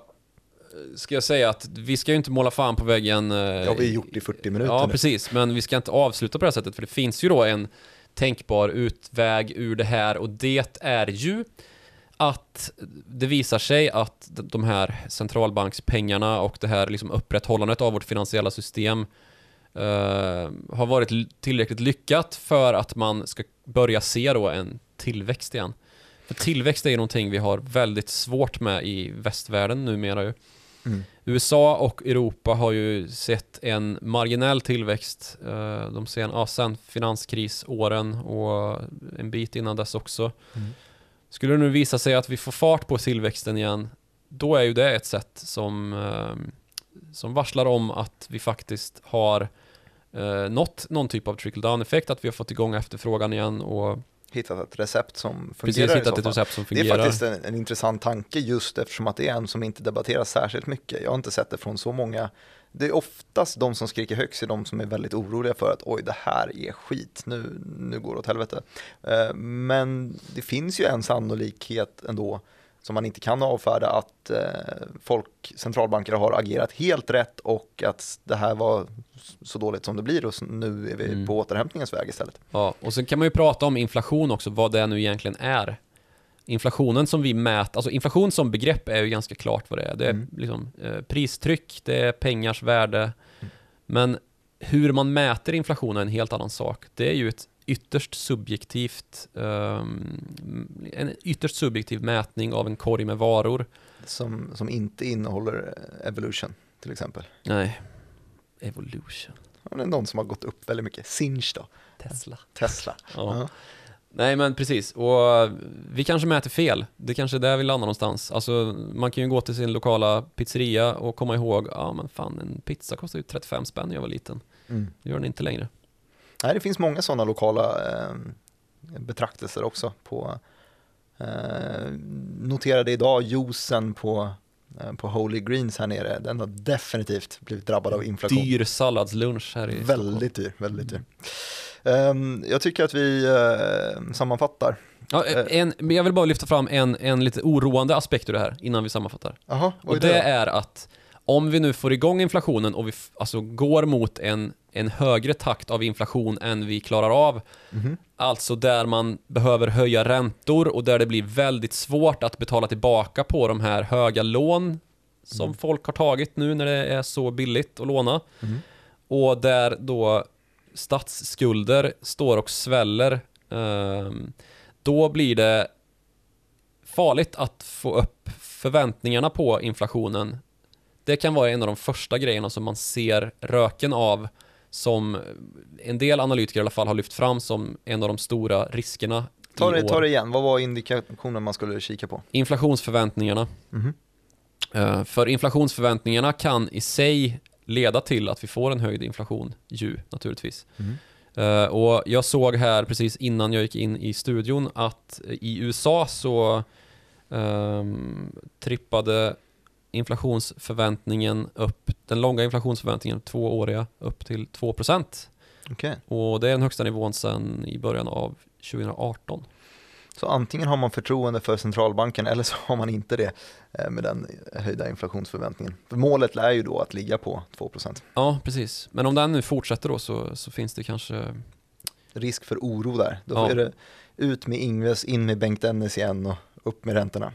ska jag säga att vi ska ju inte måla fan på väggen. eh, Det har vi gjort i 40 minuter Ja, nu. precis. Men vi ska inte avsluta på det här sättet, för det finns ju då en tänkbar utväg ur det här och det är ju att det visar sig att de här centralbankspengarna och det här liksom upprätthållandet av vårt finansiella system har varit tillräckligt lyckat för att man ska börja se då en tillväxt igen. För tillväxt är ju någonting vi har väldigt svårt med i västvärlden numera ju. Mm. USA och Europa har ju sett en marginell tillväxt eh, de sen, ja, sen finanskrisåren och en bit innan dess också. Mm. Skulle det nu visa sig att vi får fart på tillväxten igen, då är ju det ett sätt som, eh, som varslar om att vi faktiskt har eh, nått någon typ av trickle-down-effekt, att vi har fått igång efterfrågan igen och Hittat ett recept som precis fungerar i hittat ett recept som Det är fungerar. faktiskt en, en intressant tanke just eftersom att det är en som inte debatteras särskilt mycket. Jag har inte sett det från så många det är oftast de som skriker högst är de som är väldigt oroliga för att oj, det här är skit, nu, nu går det åt helvete. Eh, men det finns ju en sannolikhet ändå som man inte kan avfärda att eh, folk, centralbanker har agerat helt rätt och att det här var så dåligt som det blir och nu är vi mm. på återhämtningens väg istället. Ja, och sen kan man ju prata om inflation också, vad det nu egentligen är. Inflationen som vi mäter, alltså inflation som begrepp är ju ganska klart vad det är. Det är mm. liksom, eh, pristryck, det är pengars värde. Mm. Men hur man mäter inflation är en helt annan sak. Det är ju ett ytterst subjektivt, um, en ytterst subjektiv mätning av en korg med varor. Som, som inte innehåller evolution till exempel. Nej, evolution. det är någon som har gått upp väldigt mycket. Sinch då? Tesla. Tesla. Ja. ja. Nej men precis, och vi kanske mäter fel. Det kanske är där vi landar någonstans. Alltså man kan ju gå till sin lokala pizzeria och komma ihåg, ja men fan en pizza kostade ju 35 spänn när jag var liten. Mm. Det gör den inte längre. Nej, det finns många sådana lokala eh, betraktelser också på eh, noterade idag juicen på, eh, på Holy Greens här nere, den har definitivt blivit drabbad av inflation. Dyr salladslunch här i Väldigt dyr, väldigt dyr. Um, jag tycker att vi uh, sammanfattar. Ja, eh, en, jag vill bara lyfta fram en, en lite oroande aspekt ur det här innan vi sammanfattar. Aha, och det, det är att om vi nu får igång inflationen och vi alltså går mot en, en högre takt av inflation än vi klarar av, mm. alltså där man behöver höja räntor och där det blir väldigt svårt att betala tillbaka på de här höga lån som mm. folk har tagit nu när det är så billigt att låna. Mm. Och där då statsskulder står och sväller, eh, då blir det farligt att få upp förväntningarna på inflationen det kan vara en av de första grejerna som man ser röken av som en del analytiker i alla fall har lyft fram som en av de stora riskerna Ta det, ta det igen, vad var indikationen man skulle kika på? Inflationsförväntningarna. Mm -hmm. För inflationsförväntningarna kan i sig leda till att vi får en höjd inflation, ju naturligtvis. Mm. Och jag såg här precis innan jag gick in i studion att i USA så um, trippade inflationsförväntningen upp, den långa inflationsförväntningen, tvååriga, upp till 2%. Okay. Och det är den högsta nivån sedan i början av 2018. Så antingen har man förtroende för centralbanken eller så har man inte det eh, med den höjda inflationsförväntningen. För målet är ju då att ligga på 2%. Ja, precis. Men om den nu fortsätter då så, så finns det kanske... Risk för oro där. Då ja. är det ut med Ingves, in med Bengt Dennis igen och upp med räntorna.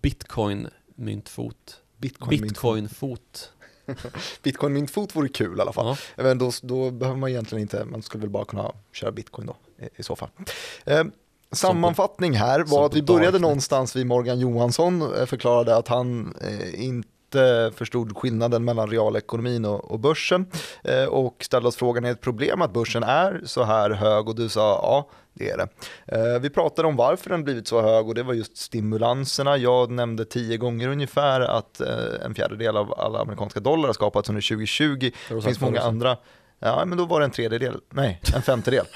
Bitcoin myntfot. Bitcoin, Bitcoin-fot. bitcoin myntfot vore kul i alla fall. Ja. Men då, då behöver man egentligen inte, man skulle väl bara kunna köra bitcoin då i, i så fall. Eh, sammanfattning här var att vi började någonstans vid Morgan Johansson eh, förklarade att han eh, inte inte förstod skillnaden mellan realekonomin och, och börsen eh, och ställde oss frågan, är det ett problem att börsen är så här hög? Och du sa ja, det är det. Eh, vi pratade om varför den blivit så hög och det var just stimulanserna. Jag nämnde tio gånger ungefär att eh, en fjärdedel av alla amerikanska dollar har skapats under 2020. Det finns många andra. Ja, men då var det en tredjedel, nej, en femtedel.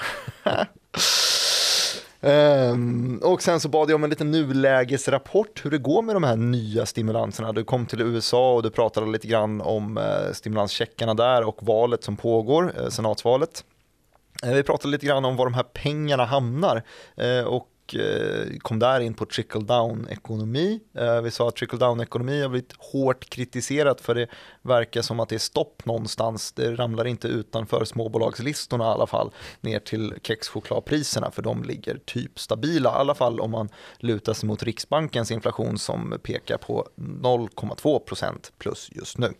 Um, och sen så bad jag om en liten nulägesrapport hur det går med de här nya stimulanserna. Du kom till USA och du pratade lite grann om uh, stimulanscheckarna där och valet som pågår, uh, senatsvalet. Eh, vi pratade lite grann om var de här pengarna hamnar eh, och eh, kom där in på trickle down ekonomi. Vi sa att trickle down ekonomi har blivit hårt kritiserat för det verkar som att det är stopp någonstans. Det ramlar inte utanför småbolagslistorna i alla fall ner till kexchokladpriserna för de ligger typ stabila, i alla fall om man lutar sig mot Riksbankens inflation som pekar på 0,2% plus just nu.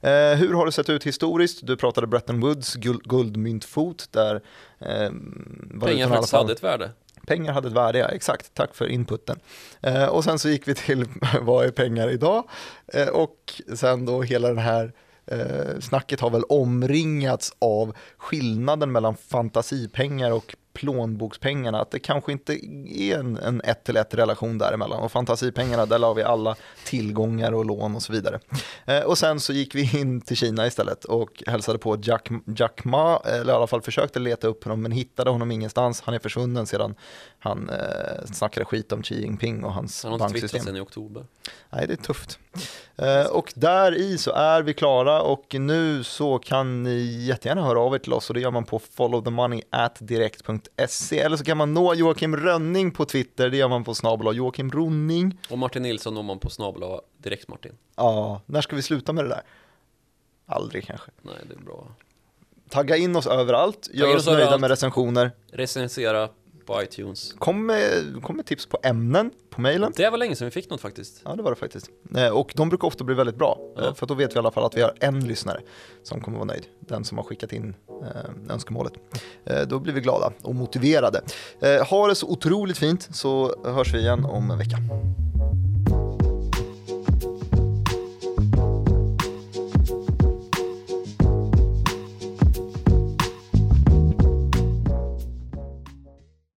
Eh, hur har det sett ut historiskt? Du pratade Bretton Woods guld, guldmyntfot där eh, pengar faktiskt hade ett värde pengar hade ett värde, ja, exakt, tack för inputen. Eh, och sen så gick vi till vad är pengar idag? Eh, och sen då hela den här eh, snacket har väl omringats av skillnaden mellan fantasipengar och plånbokspengarna, att det kanske inte är en, en ett till ett relation däremellan. Och fantasipengarna, där la vi alla tillgångar och lån och så vidare. Eh, och sen så gick vi in till Kina istället och hälsade på Jack, Jack Ma, eller i alla fall försökte leta upp honom, men hittade honom ingenstans. Han är försvunnen sedan han eh, snackade skit om Xi Jinping och hans Han har banksystem. twittrat sen i oktober. Nej, det är tufft. Eh, och där i så är vi klara och nu så kan ni jättegärna höra av er till oss och det gör man på followthemoney@direkt.se eller så kan man nå Joakim Rönning på Twitter, det gör man på snabel Joakim Ronning. Och Martin Nilsson når man på snabel direkt Martin. Ja, när ska vi sluta med det där? Aldrig kanske. Nej, det är bra. Tagga in oss överallt, gör oss oss nöjda överallt. med recensioner. Recensera på iTunes. Kom med, kom med tips på ämnen på mejlen. Det var länge sedan vi fick något faktiskt. Ja, det var det faktiskt. Eh, Och de brukar ofta bli väldigt bra, Ja. eh, för då vet vi i alla fall att vi har en lyssnare som kommer vara nöjd. Den som har skickat in eh, önskemålet. Eh, Då blir vi glada och motiverade. Eh, Ha det så otroligt fint så hörs vi igen om en vecka.